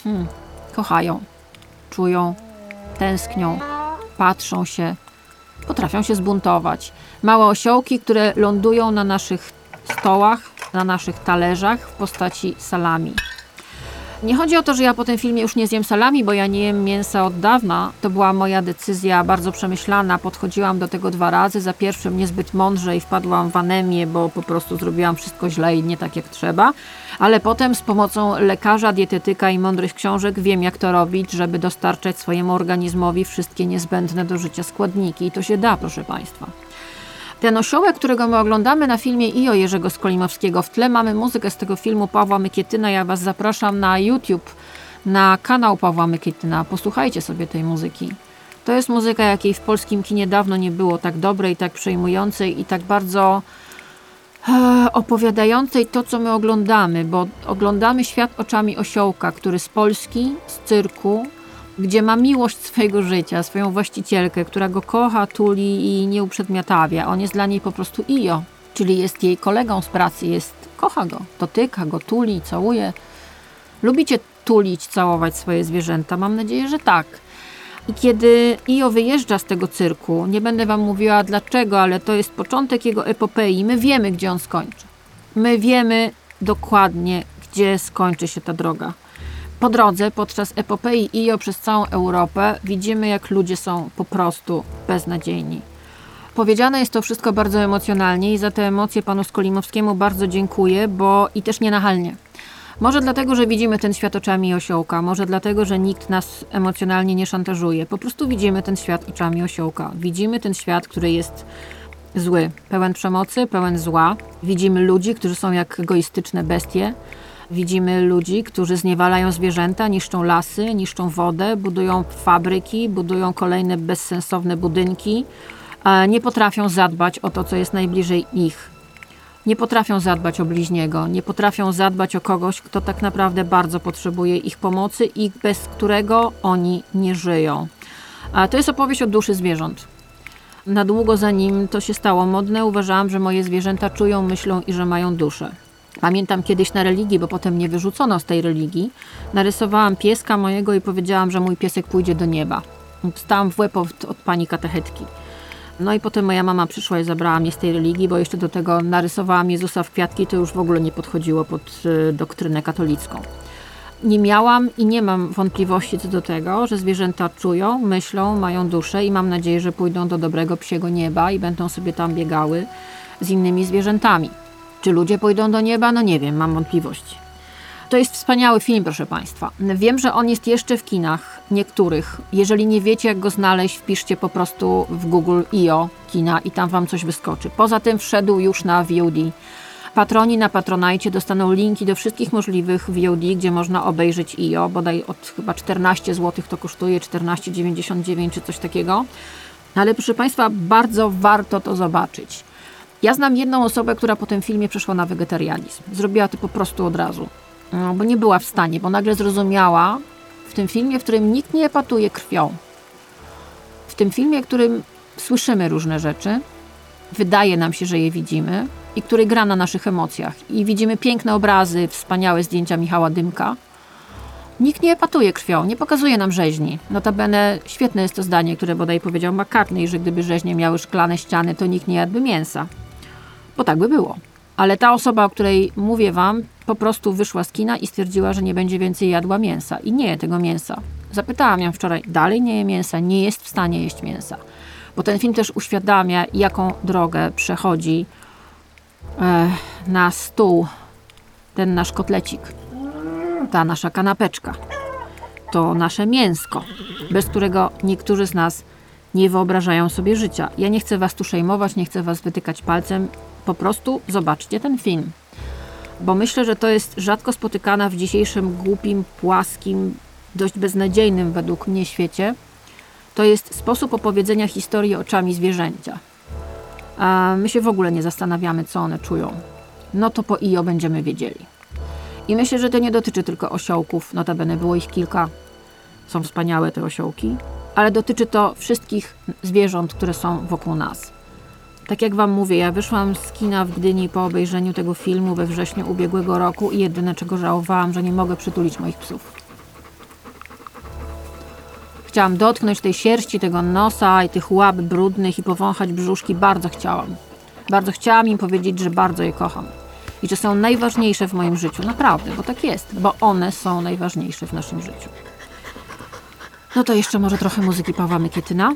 hmm, kochają, czują, tęsknią, patrzą się, potrafią się zbuntować. Małe osiołki, które lądują na naszych stołach, na naszych talerzach w postaci salami. Nie chodzi o to, że ja po tym filmie już nie zjem salami, bo ja nie jem mięsa od dawna. To była moja decyzja bardzo przemyślana. Podchodziłam do tego dwa razy. Za pierwszym niezbyt mądrze i wpadłam w anemię, bo po prostu zrobiłam wszystko źle i nie tak jak trzeba. Ale potem z pomocą lekarza, dietetyka i mądrych książek wiem, jak to robić, żeby dostarczać swojemu organizmowi wszystkie niezbędne do życia składniki. I to się da, proszę Państwa. Ten osiołek, którego my oglądamy na filmie IO Jerzego Skolimowskiego, w tle mamy muzykę z tego filmu Pawła Mykietyna. Ja Was zapraszam na YouTube, na kanał Pawła Mykietyna. Posłuchajcie sobie tej muzyki. To jest muzyka, jakiej w polskim kinie dawno nie było tak dobrej, tak przejmującej i tak bardzo e, opowiadającej to, co my oglądamy, bo oglądamy świat oczami osiołka, który z Polski, z cyrku, gdzie ma miłość swojego życia, swoją właścicielkę, która go kocha, tuli i nie uprzedmiotawia. On jest dla niej po prostu Io, czyli jest jej kolegą z pracy, jest, kocha go, dotyka go, tuli, całuje. Lubicie tulić, całować swoje zwierzęta? Mam nadzieję, że tak. I kiedy Io wyjeżdża z tego cyrku, nie będę wam mówiła dlaczego, ale to jest początek jego epopei, my wiemy, gdzie on skończy. My wiemy dokładnie, gdzie skończy się ta droga. Po drodze, podczas epopei IO przez całą Europę, widzimy, jak ludzie są po prostu beznadziejni. Powiedziane jest to wszystko bardzo emocjonalnie i za te emocje panu Skolimowskiemu bardzo dziękuję, bo i też nienachalnie. Może dlatego, że widzimy ten świat oczami osiołka, może dlatego, że nikt nas emocjonalnie nie szantażuje. Po prostu widzimy ten świat oczami osiołka. Widzimy ten świat, który jest zły, pełen przemocy, pełen zła. Widzimy ludzi, którzy są jak egoistyczne bestie. Widzimy ludzi, którzy zniewalają zwierzęta, niszczą lasy, niszczą wodę, budują fabryki, budują kolejne bezsensowne budynki, a nie potrafią zadbać o to, co jest najbliżej ich. nie potrafią zadbać o bliźniego, nie potrafią zadbać o kogoś, kto tak naprawdę bardzo potrzebuje ich pomocy i bez którego oni nie żyją. To jest opowieść o duszy zwierząt. Na długo zanim to się stało modne, uważałam, że moje zwierzęta czują, myślą i że mają duszę. Pamiętam kiedyś na religii, bo potem mnie wyrzucono z tej religii, narysowałam pieska mojego i powiedziałam, że mój piesek pójdzie do nieba. Stałam w łeb od, od pani katechetki. No i potem moja mama przyszła i zabrała mnie z tej religii, bo jeszcze do tego narysowałam Jezusa w kwiatki, to już w ogóle nie podchodziło pod y, doktrynę katolicką. Nie miałam i nie mam wątpliwości co do tego, że zwierzęta czują, myślą, mają duszę i mam nadzieję, że pójdą do dobrego psiego nieba i będą sobie tam biegały z innymi zwierzętami. Czy ludzie pójdą do nieba? No nie wiem, mam wątpliwości. To jest wspaniały film, proszę Państwa. Wiem, że on jest jeszcze w kinach, niektórych. Jeżeli nie wiecie, jak go znaleźć, wpiszcie po prostu w Google IO kina i tam Wam coś wyskoczy. Poza tym wszedł już na VOD. Patroni na Patronajcie dostaną linki do wszystkich możliwych VOD, gdzie można obejrzeć IO, bodaj od chyba 14 zł to kosztuje, 14,99 czy coś takiego. Ale proszę Państwa, bardzo warto to zobaczyć. Ja znam jedną osobę, która po tym filmie przeszła na wegetarianizm. Zrobiła to po prostu od razu, no, bo nie była w stanie, bo nagle zrozumiała w tym filmie, w którym nikt nie epatuje krwią. W tym filmie, w którym słyszymy różne rzeczy, wydaje nam się, że je widzimy i który gra na naszych emocjach. I widzimy piękne obrazy, wspaniałe zdjęcia Michała Dymka. Nikt nie epatuje krwią, nie pokazuje nam rzeźni. Notabene świetne jest to zdanie, które bodaj powiedział McCartney, że gdyby rzeźnie miały szklane ściany, to nikt nie jadłby mięsa. Bo tak by było. Ale ta osoba, o której mówię wam, po prostu wyszła z kina i stwierdziła, że nie będzie więcej jadła mięsa. I nie je tego mięsa. Zapytałam ją wczoraj, dalej nie je mięsa, nie jest w stanie jeść mięsa. Bo ten film też uświadamia, jaką drogę przechodzi e, na stół ten nasz kotlecik, ta nasza kanapeczka, to nasze mięsko, bez którego niektórzy z nas nie wyobrażają sobie życia. Ja nie chcę was tu szejmować, nie chcę was wytykać palcem, po prostu zobaczcie ten film. Bo myślę, że to jest rzadko spotykana w dzisiejszym głupim, płaskim, dość beznadziejnym według mnie świecie. To jest sposób opowiedzenia historii oczami zwierzęcia. A my się w ogóle nie zastanawiamy, co one czują. No to po IO będziemy wiedzieli. I myślę, że to nie dotyczy tylko osiołków, notabene było ich kilka. Są wspaniałe te osiołki, ale dotyczy to wszystkich zwierząt, które są wokół nas. Tak jak Wam mówię, ja wyszłam z kina w Gdyni po obejrzeniu tego filmu we wrześniu ubiegłego roku i jedyne czego żałowałam, że nie mogę przytulić moich psów. Chciałam dotknąć tej sierści, tego nosa i tych łap brudnych i powąchać brzuszki. Bardzo chciałam. Bardzo chciałam im powiedzieć, że bardzo je kocham. I że są najważniejsze w moim życiu. Naprawdę, bo tak jest. Bo one są najważniejsze w naszym życiu. No to jeszcze może trochę muzyki Pawła Mykietyna.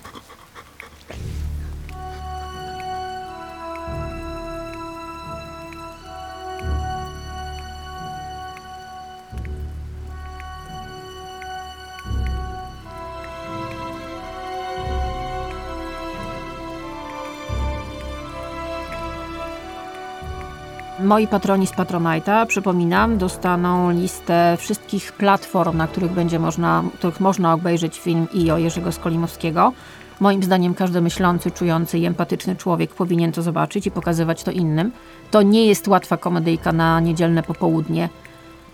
Moi patroni z Patronite'a, przypominam, dostaną listę wszystkich platform, na których będzie można, których można obejrzeć film IO Jerzego Skolimowskiego. Moim zdaniem każdy myślący, czujący i empatyczny człowiek powinien to zobaczyć i pokazywać to innym. To nie jest łatwa komedyjka na niedzielne popołudnie.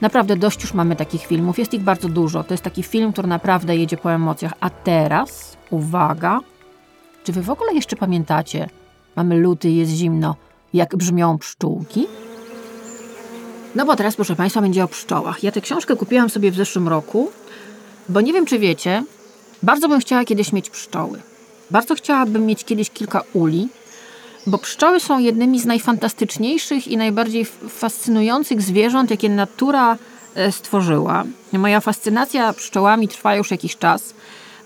Naprawdę dość już mamy takich filmów, jest ich bardzo dużo. To jest taki film, który naprawdę jedzie po emocjach. A teraz, uwaga, czy wy w ogóle jeszcze pamiętacie? Mamy luty, jest zimno jak brzmią pszczółki? No bo teraz, proszę Państwa, będzie o pszczołach. Ja tę książkę kupiłam sobie w zeszłym roku, bo nie wiem, czy wiecie, bardzo bym chciała kiedyś mieć pszczoły. Bardzo chciałabym mieć kiedyś kilka uli, bo pszczoły są jednymi z najfantastyczniejszych i najbardziej fascynujących zwierząt, jakie natura e, stworzyła. Moja fascynacja pszczołami trwa już jakiś czas.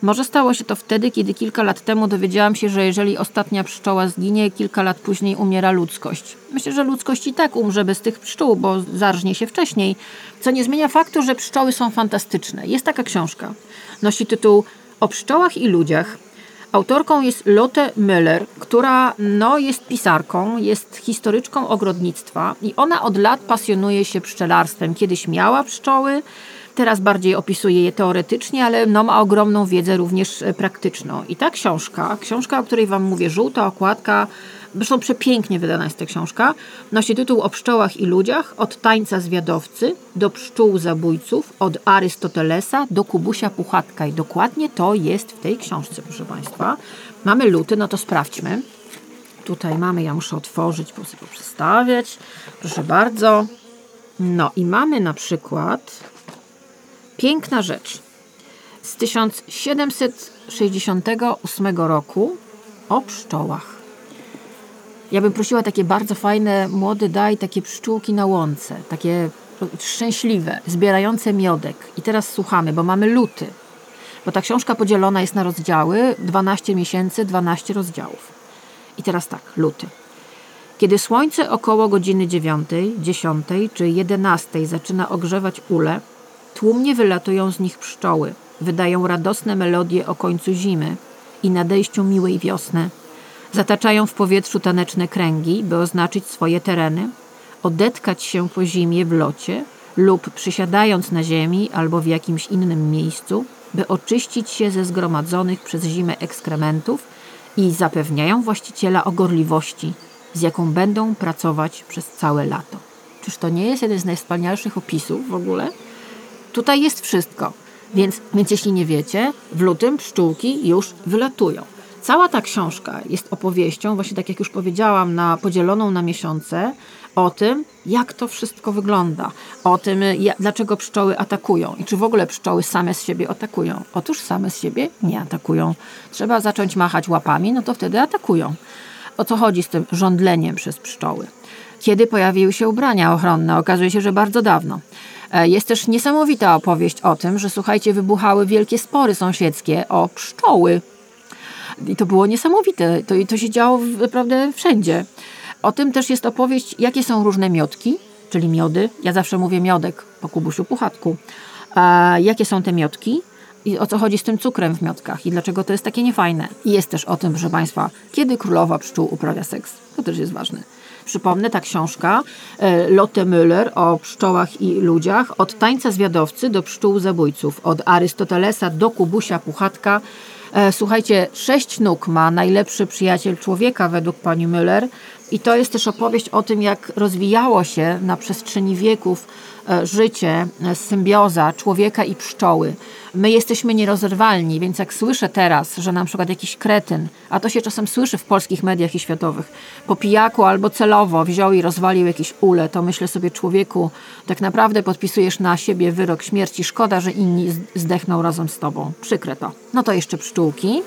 Może stało się to wtedy, kiedy kilka lat temu dowiedziałam się, że jeżeli ostatnia pszczoła zginie, kilka lat później umiera ludzkość. Myślę, że ludzkość i tak umrze bez tych pszczół, bo zarżnie się wcześniej. Co nie zmienia faktu, że pszczoły są fantastyczne. Jest taka książka. Nosi tytuł O pszczołach i ludziach. Autorką jest Lotte Müller, która no, jest pisarką, jest historyczką ogrodnictwa i ona od lat pasjonuje się pszczelarstwem. Kiedyś miała pszczoły, Teraz bardziej opisuje je teoretycznie, ale no, ma ogromną wiedzę również e, praktyczną. I ta książka, książka, o której Wam mówię, żółta okładka, Zresztą przepięknie wydana jest ta książka. Nosi tytuł o pszczołach i ludziach, od tańca zwiadowcy do pszczół zabójców, od Arystotelesa do Kubusia Puchatka. I dokładnie to jest w tej książce, proszę Państwa. Mamy luty, no to sprawdźmy. Tutaj mamy, ja muszę otworzyć, po sobie przestawiać. Proszę bardzo. No i mamy na przykład piękna rzecz z 1768 roku o pszczołach. Ja bym prosiła takie bardzo fajne, młody daj, takie pszczółki na łące, takie szczęśliwe, zbierające miodek. I teraz słuchamy, bo mamy luty. Bo ta książka podzielona jest na rozdziały, 12 miesięcy, 12 rozdziałów. I teraz tak, luty. Kiedy słońce około godziny 9, 10 czy 11 zaczyna ogrzewać ule, tłumnie wylatują z nich pszczoły. Wydają radosne melodie o końcu zimy i nadejściu miłej wiosny. Zataczają w powietrzu taneczne kręgi, by oznaczyć swoje tereny, odetkać się po zimie w locie lub przysiadając na ziemi albo w jakimś innym miejscu, by oczyścić się ze zgromadzonych przez zimę ekskrementów i zapewniają właściciela o gorliwości, z jaką będą pracować przez całe lato. Czyż to nie jest jeden z najwspanialszych opisów w ogóle? Tutaj jest wszystko. Więc, więc jeśli nie wiecie, w lutym pszczółki już wylatują. Cała ta książka jest opowieścią, właśnie tak jak już powiedziałam, na, podzieloną na miesiące, o tym, jak to wszystko wygląda, o tym, jak, dlaczego pszczoły atakują i czy w ogóle pszczoły same z siebie atakują. Otóż same z siebie nie atakują. Trzeba zacząć machać łapami, no to wtedy atakują. O co chodzi z tym żądleniem przez pszczoły? Kiedy pojawiły się ubrania ochronne? Okazuje się, że bardzo dawno. E, jest też niesamowita opowieść o tym, że słuchajcie, wybuchały wielkie spory sąsiedzkie o pszczoły. I to było niesamowite. To, to się działo naprawdę wszędzie. O tym też jest opowieść, jakie są różne miodki, czyli miody. Ja zawsze mówię miodek po Kubusiu Puchatku. A jakie są te miodki? I o co chodzi z tym cukrem w miodkach i dlaczego to jest takie niefajne. I jest też o tym, proszę Państwa, kiedy królowa pszczół uprawia seks. To też jest ważne. Przypomnę, ta książka e, Lotte Müller o pszczołach i ludziach, od tańca zwiadowcy do pszczół zabójców, od Arystotelesa do Kubusia Puchatka. E, słuchajcie, sześć nóg ma najlepszy przyjaciel człowieka według pani Müller i to jest też opowieść o tym, jak rozwijało się na przestrzeni wieków e, życie, symbioza człowieka i pszczoły. My jesteśmy nierozerwalni, więc jak słyszę teraz, że na przykład jakiś kretyn, a to się czasem słyszy w polskich mediach i światowych, po pijaku albo celowo wziął i rozwalił jakieś ule, to myślę sobie człowieku, tak naprawdę podpisujesz na siebie wyrok śmierci. Szkoda, że inni zdechną razem z tobą. Przykre to. No to jeszcze pszczółki.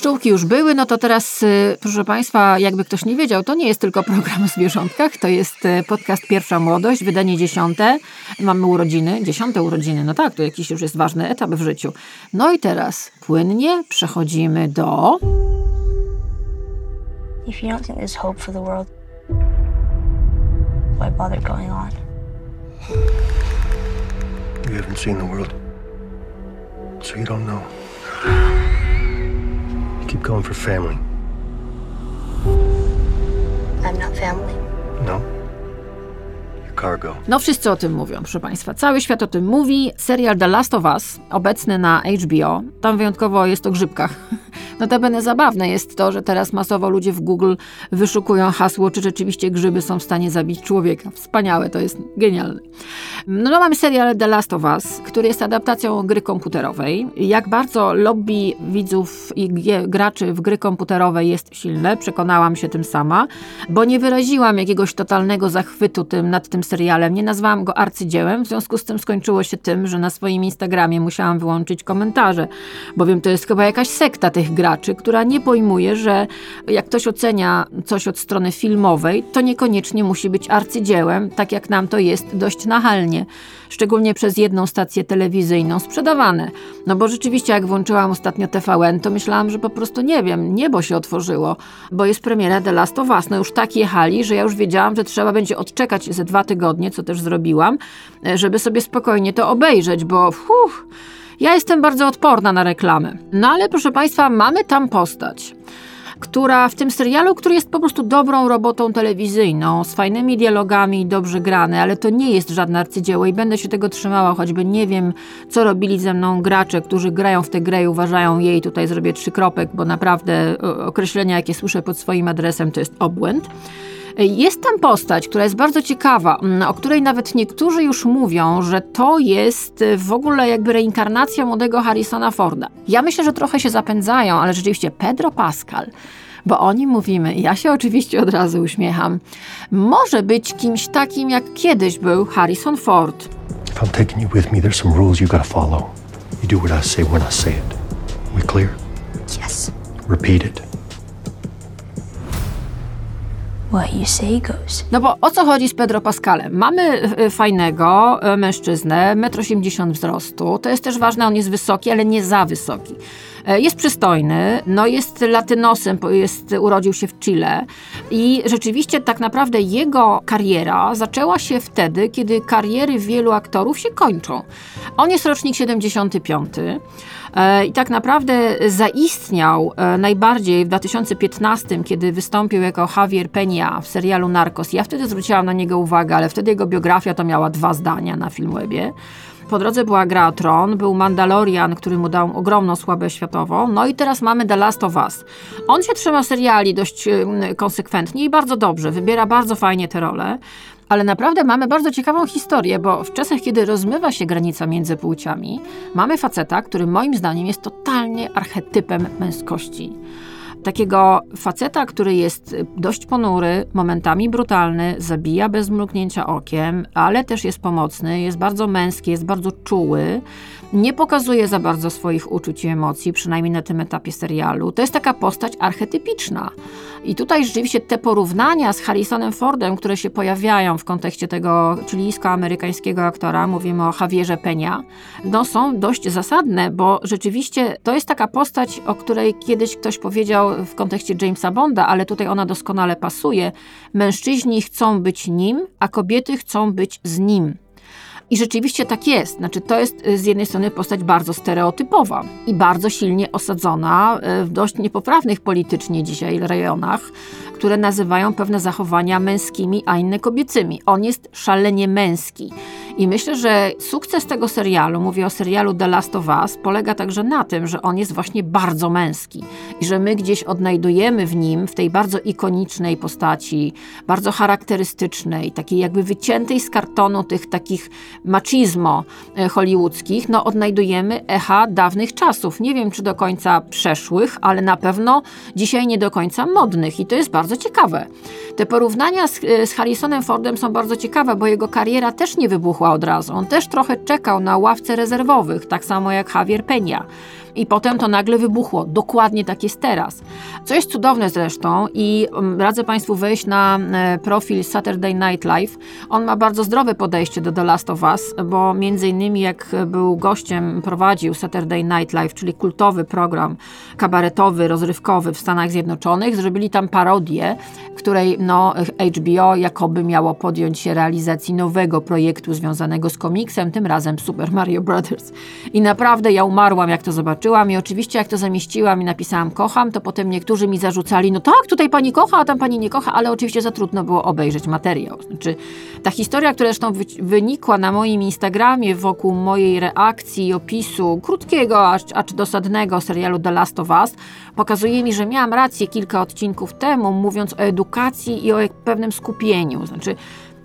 Pszczółki już były, no to teraz, y, proszę Państwa, jakby ktoś nie wiedział, to nie jest tylko program o zwierzątkach, to jest y, podcast Pierwsza Młodość, wydanie dziesiąte. Mamy urodziny, dziesiąte urodziny, no tak, to jakiś już jest ważny etap w życiu. No i teraz płynnie przechodzimy do... If you don't think there's hope for the world, why bother going on? You haven't seen the world, so you don't know. Keep going for family. I'm not family. No? Cargo. No wszyscy o tym mówią, proszę Państwa. Cały świat o tym mówi. Serial The Last of Us, obecny na HBO, tam wyjątkowo jest o grzybkach. Notabene zabawne jest to, że teraz masowo ludzie w Google wyszukują hasło, czy rzeczywiście grzyby są w stanie zabić człowieka. Wspaniałe, to jest genialne. No, no mamy serial The Last of Us, który jest adaptacją gry komputerowej. Jak bardzo lobby widzów i graczy w gry komputerowe jest silne, przekonałam się tym sama, bo nie wyraziłam jakiegoś totalnego zachwytu tym, nad tym serialem, nie nazwałam go arcydziełem, w związku z tym skończyło się tym, że na swoim Instagramie musiałam wyłączyć komentarze, bowiem to jest chyba jakaś sekta tych graczy, która nie pojmuje, że jak ktoś ocenia coś od strony filmowej, to niekoniecznie musi być arcydziełem, tak jak nam to jest dość nachalnie, szczególnie przez jedną stację telewizyjną sprzedawane. No bo rzeczywiście jak włączyłam ostatnio TVN, to myślałam, że po prostu nie wiem, niebo się otworzyło, bo jest premiera The Last of Us. No już tak jechali, że ja już wiedziałam, że trzeba będzie odczekać ze dwa tygodnie, co też zrobiłam, żeby sobie spokojnie to obejrzeć, bo uff, ja jestem bardzo odporna na reklamy. No ale proszę Państwa, mamy tam postać. która w tym serialu, który jest po prostu dobrą robotą telewizyjną, z fajnymi dialogami, dobrze grany, ale to nie jest żadne arcydzieło i będę się tego trzymała, choćby nie wiem, co robili ze mną gracze, którzy grają w tę grę i uważają jej, tutaj zrobię trzy kropek, bo naprawdę określenia, jakie słyszę pod swoim adresem, to jest obłęd. Jest tam postać, która jest bardzo ciekawa, mm, o której nawet niektórzy już mówią, że to jest w ogóle jakby reinkarnacja młodego Harrisona Forda. Ja myślę, że trochę się zapędzają, ale rzeczywiście Pedro Pascal bo o nim mówimy, ja się oczywiście od razu uśmiecham, może być kimś takim, jak kiedyś był Harrison Ford. If I'm taking you with me, there's some rules you gotta follow. You do what I say when I say it. We clear? Yes. Repeat it. What you say goes. No bo o co chodzi z Pedro Pascalem? Mamy e, fajnego e, mężczyznę, 1,80 m wzrostu. To jest też ważne, on jest wysoki, ale nie za wysoki. E, jest przystojny, no jest latynosem, jest, urodził się w Chile i rzeczywiście tak naprawdę jego kariera zaczęła się wtedy, kiedy kariery wielu aktorów się kończą. On jest rocznik 75. E, I tak naprawdę zaistniał e, najbardziej w 2015, kiedy wystąpił jako Javier Peña w serialu Narcos. Ja wtedy zwróciłam na niego uwagę, ale wtedy jego biografia to miała dwa zdania na Filmwebie. Po drodze była gra o Tron, był Mandalorian, który mu dał ogromną słabę światową. No i teraz mamy The Last of Us. On się trzyma seriali dość konsekwentnie i bardzo dobrze. Wybiera bardzo fajnie te role. Ale naprawdę mamy bardzo ciekawą historię, bo w czasach, kiedy rozmywa się granica między płciami, mamy faceta, który moim zdaniem jest totalnie archetypem męskości takiego faceta, który jest dość ponury, momentami brutalny, zabija bez mrugnięcia okiem, ale też jest pomocny, jest bardzo męski, jest bardzo czuły nie pokazuje za bardzo swoich uczuć i emocji, przynajmniej na tym etapie serialu. To jest taka postać archetypiczna. I tutaj rzeczywiście te porównania z Harrisonem Fordem, które się pojawiają w kontekście tego chilijsko-amerykańskiego aktora, mówimy o Javierze Peña, no są dość zasadne, bo rzeczywiście to jest taka postać, o której kiedyś ktoś powiedział w kontekście Jamesa Bonda, ale tutaj ona doskonale pasuje. Mężczyźni chcą być nim, a kobiety chcą być z nim. I rzeczywiście tak jest. Znaczy, to jest y, z jednej strony postać bardzo stereotypowa i bardzo silnie osadzona y, w dość niepoprawnych politycznie dzisiaj rejonach, które nazywają pewne zachowania męskimi, a inne kobiecymi. On jest szalenie męski. I myślę, że sukces tego serialu, mówię o serialu The Last of Us, polega także na tym, że on jest właśnie bardzo męski i że my gdzieś odnajdujemy w nim, w tej bardzo ikonicznej postaci, bardzo charakterystycznej, takiej jakby wyciętej z kartonu tych takich machismo e, hollywoodzkich, no odnajdujemy echa dawnych czasów. Nie wiem, czy do końca przeszłych, ale na pewno dzisiaj nie do końca modnych i to jest bardzo ciekawe. Te porównania z, e, z Harrisonem Fordem są bardzo ciekawe, bo jego kariera też nie wybuchła od razu. On też trochę czekał na ławce rezerwowych, tak samo jak Javier Peña i potem to nagle wybuchło. Dokładnie tak jest teraz. Co jest cudowne zresztą i mm, radzę Państwu wejść na e, profil Saturday Night Live. On ma bardzo zdrowe podejście do The Last of Us, bo między innymi jak był gościem, prowadził Saturday Night Live, czyli kultowy program kabaretowy, rozrywkowy w Stanach Zjednoczonych, zrobili tam parodię, której no, HBO jakoby miało podjąć się realizacji nowego projektu związanego z komiksem, tym razem Super Mario Brothers. I naprawdę ja umarłam, jak to zobaczyłam zobaczyłam i oczywiście jak to zamieściłam i napisałam kocham, to potem niektórzy mi zarzucali, no tak, tutaj pani kocha, a tam pani nie kocha, ale oczywiście za trudno było obejrzeć materiał. Znaczy, ta historia, która zresztą wynikła na moim Instagramie wokół mojej reakcji i opisu krótkiego, acz, acz dosadnego serialu The Last of Us, pokazuje mi, że miałam rację kilka odcinków temu, mówiąc o edukacji i o pewnym skupieniu. Znaczy,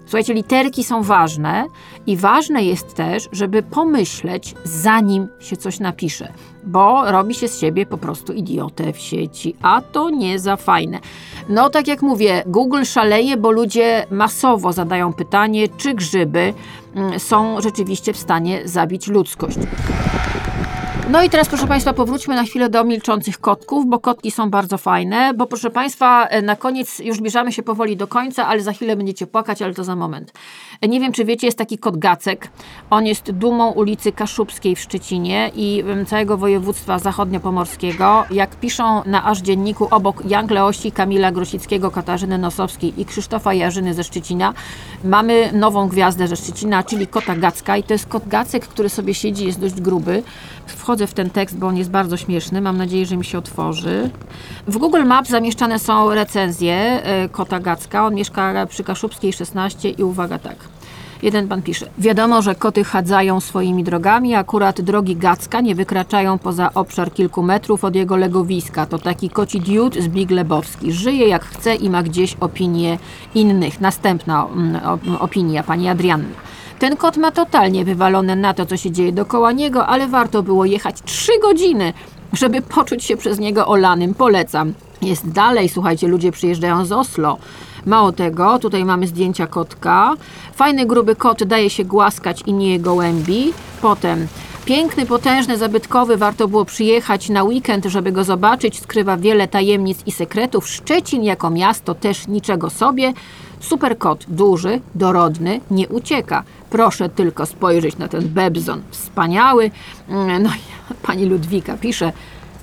Słuchajcie, literki są ważne i ważne jest też, żeby pomyśleć, zanim się coś napisze, bo robi się z siebie po prostu idiotę w sieci, a to nie za fajne. No, tak jak mówię, Google szaleje, bo ludzie masowo zadają pytanie, czy grzyby mm, są rzeczywiście w stanie zabić ludzkość. No i teraz, proszę Państwa, powróćmy na chwilę do milczących kotków, bo kotki są bardzo fajne, bo proszę Państwa, e, na koniec już zbliżamy się powoli do końca, ale za chwilę będziecie płakać, ale to za moment. E, nie wiem, czy wiecie, jest taki kot Gacek. On jest dumą ulicy Kaszubskiej w Szczecinie i całego województwa zachodniopomorskiego. Jak piszą na Aż Dzienniku, obok Jan Leości, Kamila Grosickiego, Katarzyny Nosowskiej i Krzysztofa Jarzyny ze Szczecina, mamy nową gwiazdę ze Szczecina, czyli kota Gacka i to jest kot Gacek, który sobie siedzi, jest dość gruby. Wchodzi wchodzę w ten tekst, bo on jest bardzo śmieszny. Mam nadzieję, że mi się otworzy. W Google Maps zamieszczane są recenzje e, kota Gacka. On mieszka przy Kaszubskiej 16 i uwaga tak. Jeden pan pisze. Wiadomo, że koty chadzają swoimi drogami, akurat drogi Gacka nie wykraczają poza obszar kilku metrów od jego legowiska. To taki koci diut z Big Lebowski. Żyje jak chce i ma gdzieś opinie innych. Następna mm, op- opinia pani Adrianny. Ten kot ma totalnie wywalone na to, co się dzieje dookoła niego, ale warto było jechać trzy godziny, żeby poczuć się przez niego olanym. Polecam. Jest dalej, słuchajcie, ludzie przyjeżdżają z Oslo. Mało tego, tutaj mamy zdjęcia kotka. Fajny, gruby kot daje się głaskać i nie gołębi. Potem piękny, potężny, zabytkowy, warto było przyjechać na weekend, żeby go zobaczyć. Skrywa wiele tajemnic i sekretów. Szczecin jako miasto też niczego sobie. Super kot, duży, dorodny, nie ucieka. Proszę tylko spojrzeć na ten bebzon. Wspaniały. Mm, No pani Ludwika pisze,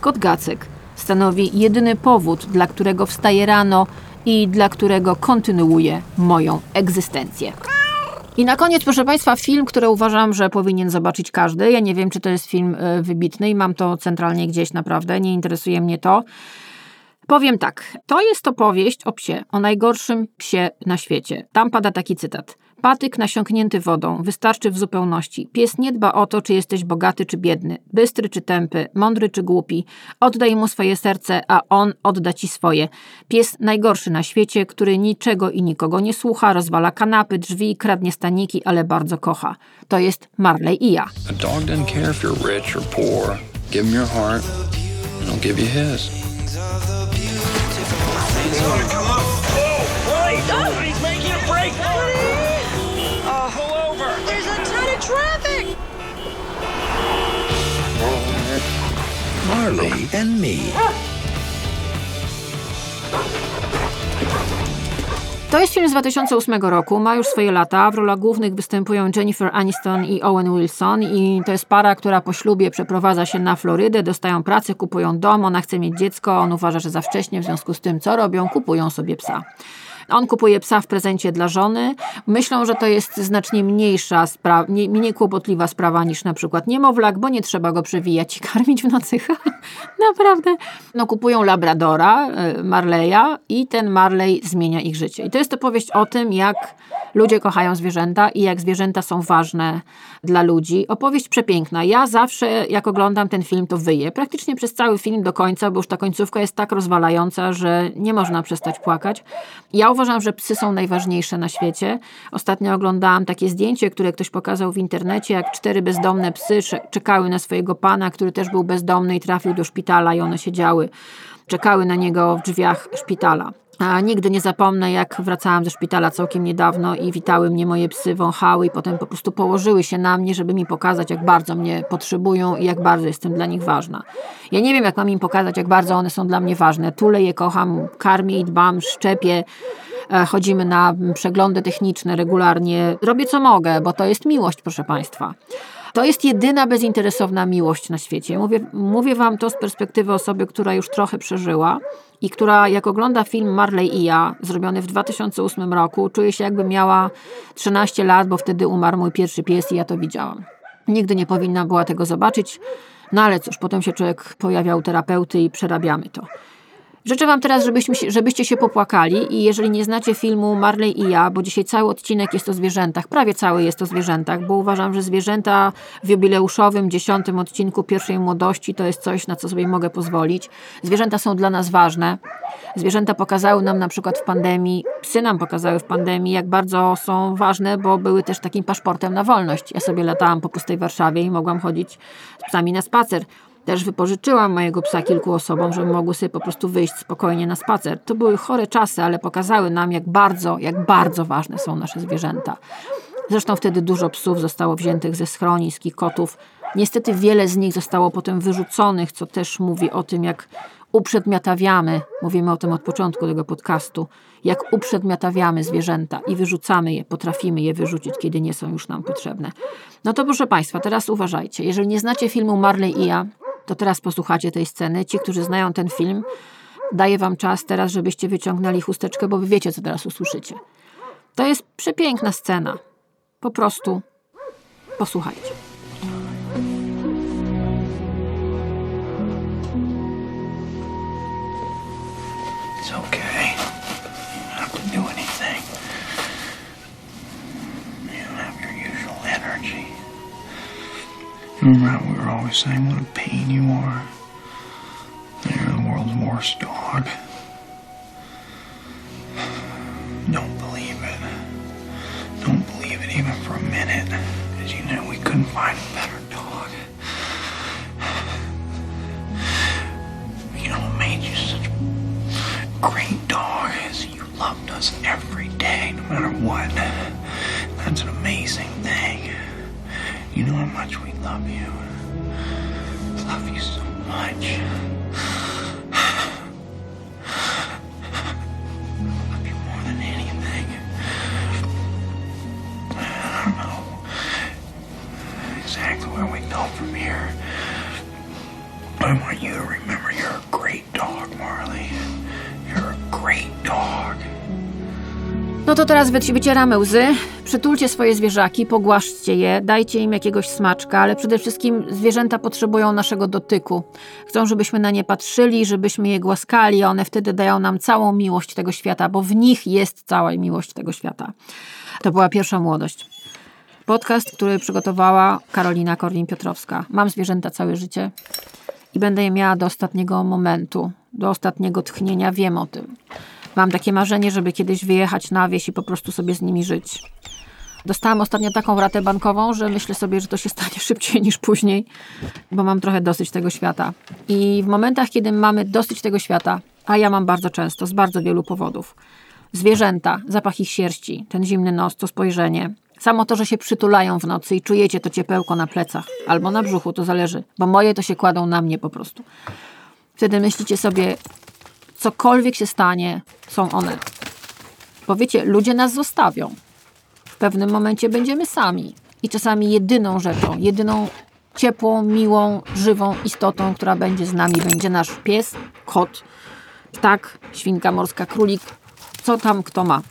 kot Gacek stanowi jedyny powód, dla którego wstaję rano i dla którego kontynuuję moją egzystencję. I na koniec, proszę Państwa, film, który uważam, że powinien zobaczyć każdy. Ja nie wiem, czy to jest film y, wybitny i mam to centralnie gdzieś naprawdę, nie interesuje mnie to. Powiem tak, to jest opowieść o psie, o najgorszym psie na świecie. Tam pada taki cytat. Patyk nasiąknięty wodą, wystarczy w zupełności. Pies nie dba o to, czy jesteś bogaty czy biedny, bystry czy tępy, mądry czy głupi. Oddaj mu swoje serce, a on odda ci swoje. Pies najgorszy na świecie, który niczego i nikogo nie słucha, rozwala kanapy, drzwi, kradnie staniki, ale bardzo kocha. To jest Marley i ja. A dog doesn't care if you're rich or poor. Give him your heart, and he'll give you his. Marley and me. To jest film z 2008 roku, ma już swoje lata. W rolach głównych występują Jennifer Aniston i Owen Wilson i to jest para, która po ślubie przeprowadza się na Florydę, dostają pracę, kupują dom, ona chce mieć dziecko, on uważa, że za wcześnie, w związku z tym co robią, kupują sobie psa. On kupuje psa w prezencie dla żony. Myślą, że to jest znacznie mniejsza sprawa, mniej, kłopotliwa sprawa niż na przykład niemowlak, bo nie trzeba go przewijać i karmić w nocy. Naprawdę. No kupują Labradora, y, Marleya i ten Marley zmienia ich życie. I to jest opowieść o tym, jak ludzie kochają zwierzęta i jak zwierzęta są ważne dla ludzi. Opowieść przepiękna. Ja zawsze, jak oglądam ten film, to wyję. Praktycznie przez cały film do końca, bo już ta końcówka jest tak rozwalająca, że nie można przestać płakać. Ja uważam, że psy są najważniejsze na świecie. Ostatnio oglądałam takie zdjęcie, które ktoś pokazał w internecie, jak cztery bezdomne psy cze- czekały na swojego pana, który też był bezdomny i trafił do szpitala i one siedziały, czekały na niego w drzwiach szpitala. A nigdy nie zapomnę, jak wracałam ze szpitala całkiem niedawno i witały mnie moje psy, wąchały i potem po prostu położyły się na mnie, żeby mi pokazać, jak bardzo mnie potrzebują i jak bardzo jestem dla nich ważna. Ja nie wiem, jak mam im pokazać, jak bardzo one są dla mnie ważne. Tulę je, kocham, karmię i dbam, szczepię. E, Chodzimy na przeglądy techniczne regularnie. Robię co mogę, bo to jest miłość, proszę Państwa. To jest jedyna bezinteresowna miłość na świecie. Mówię, mówię Wam to z perspektywy osoby, która już trochę przeżyła i która, jak ogląda film Marley i ja, zrobiony w 2008 roku, czuje się, jakby miała 13 lat, bo wtedy umarł mój pierwszy pies i ja to widziałam. Nigdy nie powinna była tego zobaczyć, no ale cóż, potem się człowiek pojawiał terapeuty i przerabiamy to. Życzę Wam teraz, żebyśmy, żebyście się popłakali i jeżeli nie znacie filmu Marley i ja, bo dzisiaj cały odcinek jest o zwierzętach, prawie cały jest o zwierzętach, bo uważam, że zwierzęta w jubileuszowym, dziesiątym odcinku pierwszej młodości to jest coś, na co sobie mogę pozwolić. Zwierzęta są dla nas ważne. Zwierzęta pokazały nam na przykład w pandemii, psy nam pokazały w pandemii, jak bardzo są ważne, bo były też takim paszportem na wolność. Ja sobie latałam po pustej Warszawie i mogłam chodzić z psami na spacer. Też wypożyczyłam mojego psa kilku osobom, żeby mogły sobie po prostu wyjść spokojnie na spacer. To były chore czasy, ale pokazały nam, jak bardzo, jak bardzo ważne są nasze zwierzęta. Zresztą wtedy dużo psów zostało wziętych ze schronisk i kotów. Niestety wiele z nich zostało potem wyrzuconych, co też mówi o tym, jak uprzedmiotawiamy, mówimy o tym od początku tego podcastu, jak uprzedmiotawiamy zwierzęta i wyrzucamy je, potrafimy je wyrzucić, kiedy nie są już nam potrzebne. No to proszę Państwa, teraz uważajcie. Jeżeli nie znacie filmu Marley i ja, to teraz posłuchacie tej sceny. Ci, którzy znają ten film, daję wam czas teraz, żebyście wyciągnęli chusteczkę, bo wy wiecie, co teraz usłyszycie. To jest przepiękna scena. Po prostu posłuchajcie. It's okay. Remember we were always saying what a pain you are? You're the world's worst dog. Don't believe it. Don't believe it even for a minute. Because you know we couldn't find a love you. Love you so much. love you more than anything. I don't know exactly where we go from here. I want you to remember you're a great dog, Marley. You're a great dog. No to teraz wyci- wycieramy łzy, przytulcie swoje zwierzaki, pogłaszczcie je, dajcie im jakiegoś smaczka, ale przede wszystkim zwierzęta potrzebują naszego dotyku. Chcą, żebyśmy na nie patrzyli, żebyśmy je głaskali, a one wtedy dają nam całą miłość tego świata, bo w nich jest cała miłość tego świata. To była pierwsza młodość. Podcast, który przygotowała Karolina Korwin-Piotrowska. Mam zwierzęta całe życie i będę je miała do ostatniego momentu, do ostatniego tchnienia, wiem o tym. Mam takie marzenie, żeby kiedyś wyjechać na wieś i po prostu sobie z nimi żyć. Dostałam ostatnio taką ratę bankową, że myślę sobie, że to się stanie szybciej niż później, bo mam trochę dosyć tego świata. I w momentach, kiedy mamy dosyć tego świata, a ja mam bardzo często, z bardzo wielu powodów, zwierzęta, zapach ich sierści, ten zimny nos, to spojrzenie, samo to, że się przytulają w nocy i czujecie to ciepełko na plecach albo na brzuchu, to zależy, bo moje to się kładą na mnie po prostu. Wtedy myślicie sobie, cokolwiek się stanie, są one. Bo wiecie, ludzie nas zostawią. Pewnym momencie będziemy sami. I czasami jedyną rzeczą, jedyną ciepłą, miłą, żywą istotą, która będzie z nami, będzie nasz pies, kot, ptak, świnka morska, królik, co tam kto ma.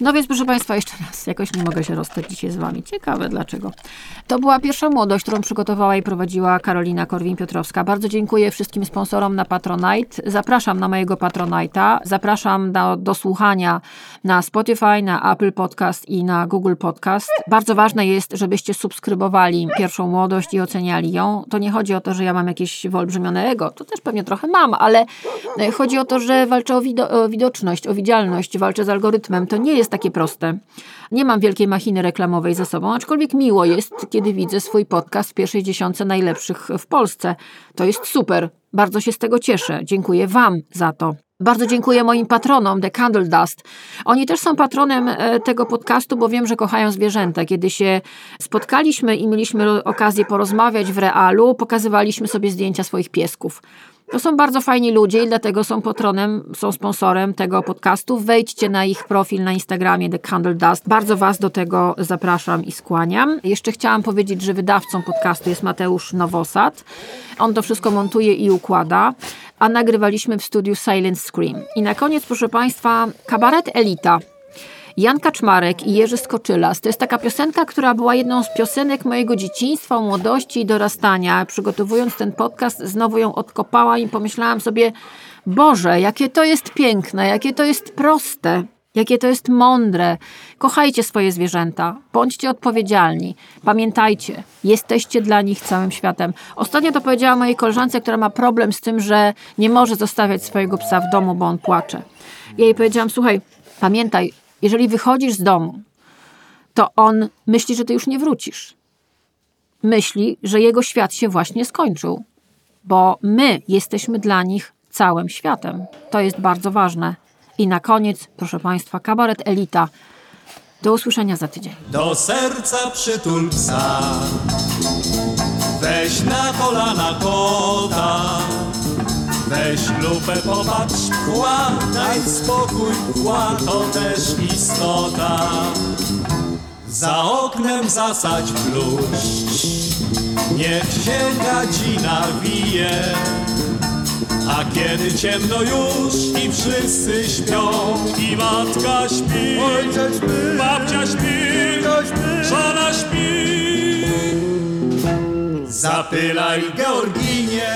No więc proszę Państwa, jeszcze raz, jakoś nie mogę się rozstać dzisiaj z Wami. Ciekawe dlaczego. To była pierwsza młodość, którą przygotowała i prowadziła Karolina Korwin-Piotrowska. Bardzo dziękuję wszystkim sponsorom na Patronite. Zapraszam na mojego Patronite'a. Zapraszam do, do słuchania na Spotify, na Apple Podcast i na Google Podcast. Bardzo ważne jest, żebyście subskrybowali pierwszą młodość i oceniali ją. To nie chodzi o to, że ja mam jakieś wyolbrzymione ego. To też pewnie trochę mam, ale e, chodzi o to, że walczę o, wido- o widoczność, o widzialność, walczę z algorytmem. To nie jest takie proste. Nie mam wielkiej machiny reklamowej za sobą, aczkolwiek miło jest, kiedy widzę swój podcast w pierwszej dziesiątce najlepszych w Polsce. To jest super. Bardzo się z tego cieszę. Dziękuję Wam za to. Bardzo dziękuję moim patronom, The Candle Dust. Oni też są patronem e, tego podcastu, bo wiem, że kochają zwierzęta. Kiedy się spotkaliśmy i mieliśmy okazję porozmawiać w realu, pokazywaliśmy sobie zdjęcia swoich piesków. To są bardzo fajni ludzie i dlatego są patronem, są sponsorem tego podcastu. Wejdźcie na ich profil na Instagramie The Candle Dust. Bardzo Was do tego zapraszam i skłaniam. Jeszcze chciałam powiedzieć, że wydawcą podcastu jest Mateusz Nowosad. On to wszystko montuje i układa, a nagrywaliśmy w studiu Silent Scream. I na koniec, proszę Państwa, kabaret Elita. Jan Kaczmarek i Jerzy Skoczylas. To jest taka piosenka, która była jedną z piosenek mojego dzieciństwa, młodości i dorastania. Przygotowując ten podcast, znowu ją odkopałam i pomyślałam sobie, Boże, jakie to jest piękne, jakie to jest proste, jakie to jest mądre. Kochajcie swoje zwierzęta, bądźcie odpowiedzialni. Pamiętajcie, jesteście dla nich całym światem. Ostatnio to powiedziała mojej koleżance, która ma problem z tym, że nie może zostawiać swojego psa w domu, bo on płacze. Ja jej powiedziałam, słuchaj, pamiętaj, jeżeli wychodzisz z domu, to on myśli, że ty już nie wrócisz. Myśli, że jego świat się właśnie skończył, bo my jesteśmy dla nich całym światem. To jest bardzo ważne. I na koniec, proszę Państwa, kabaret Elita. Do usłyszenia za tydzień. Do serca przytul psa Weź na kolana kota Weź lupę, popatrz, kła Daj spokój, kła to też istota. Za oknem zasadź bluszcz Niech się gadzina wije a kiedy ciemno już i wszyscy śpią I matka śpi, babcia śpi, żona śpi. Zapylaj Georginie,